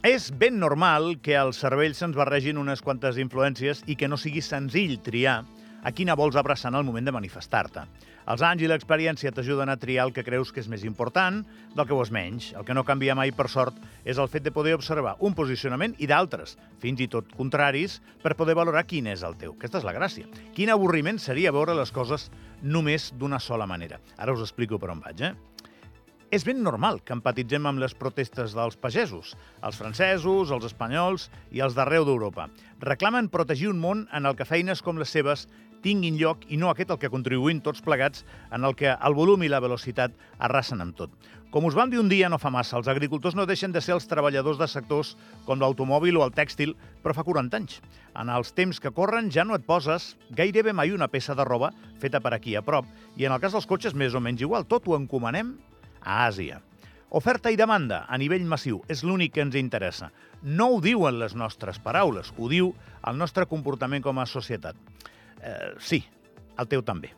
És ben normal que al cervell se'ns barregin unes quantes influències i que no sigui senzill triar a quina vols abraçar en el moment de manifestar-te. Els anys i l'experiència t'ajuden a triar el que creus que és més important del que ho és menys. El que no canvia mai, per sort, és el fet de poder observar un posicionament i d'altres, fins i tot contraris, per poder valorar quin és el teu. Aquesta és la gràcia. Quin avorriment seria veure les coses només d'una sola manera. Ara us explico per on vaig, eh? És ben normal que empatitzem amb les protestes dels pagesos, els francesos, els espanyols i els d'arreu d'Europa. Reclamen protegir un món en el que feines com les seves tinguin lloc i no aquest el que contribuïn tots plegats en el que el volum i la velocitat arrasen amb tot. Com us vam dir un dia no fa massa, els agricultors no deixen de ser els treballadors de sectors com l'automòbil o el tèxtil, però fa 40 anys. En els temps que corren ja no et poses gairebé mai una peça de roba feta per aquí a prop, i en el cas dels cotxes més o menys igual, tot ho encomanem a Àsia. Oferta i demanda a nivell massiu és l'únic que ens interessa. No ho diuen les nostres paraules, ho diu el nostre comportament com a societat. Eh, sí, el teu també.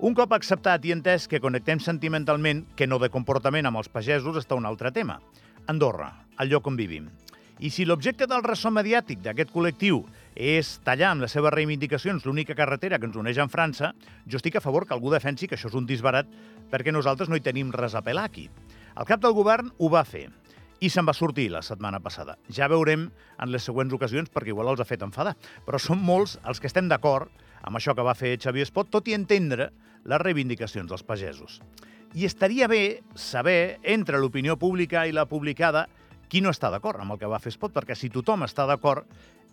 Un cop acceptat i entès que connectem sentimentalment, que no de comportament amb els pagesos, està un altre tema. Andorra, el lloc on vivim. I si l'objecte del ressò mediàtic d'aquest col·lectiu és tallar amb les seves reivindicacions l'única carretera que ens uneix amb França, jo estic a favor que algú defensi que això és un disbarat perquè nosaltres no hi tenim res a pelar aquí. El cap del govern ho va fer i se'n va sortir la setmana passada. Ja veurem en les següents ocasions perquè igual els ha fet enfadar. Però són molts els que estem d'acord amb això que va fer Xavier Espot, tot i entendre les reivindicacions dels pagesos. I estaria bé saber, entre l'opinió pública i la publicada, qui no està d'acord amb el que va fer Espot, perquè si tothom està d'acord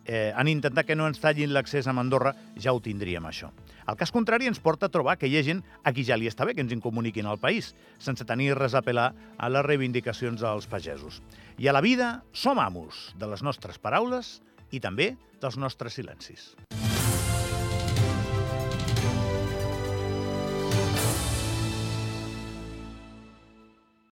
eh, en intentar que no ens tallin l'accés a Andorra, ja ho tindríem, això. El cas contrari ens porta a trobar que hi ha gent a qui ja li està bé que ens incomuniquin al país, sense tenir res a pelar a les reivindicacions dels pagesos. I a la vida som amos de les nostres paraules i també dels nostres silencis.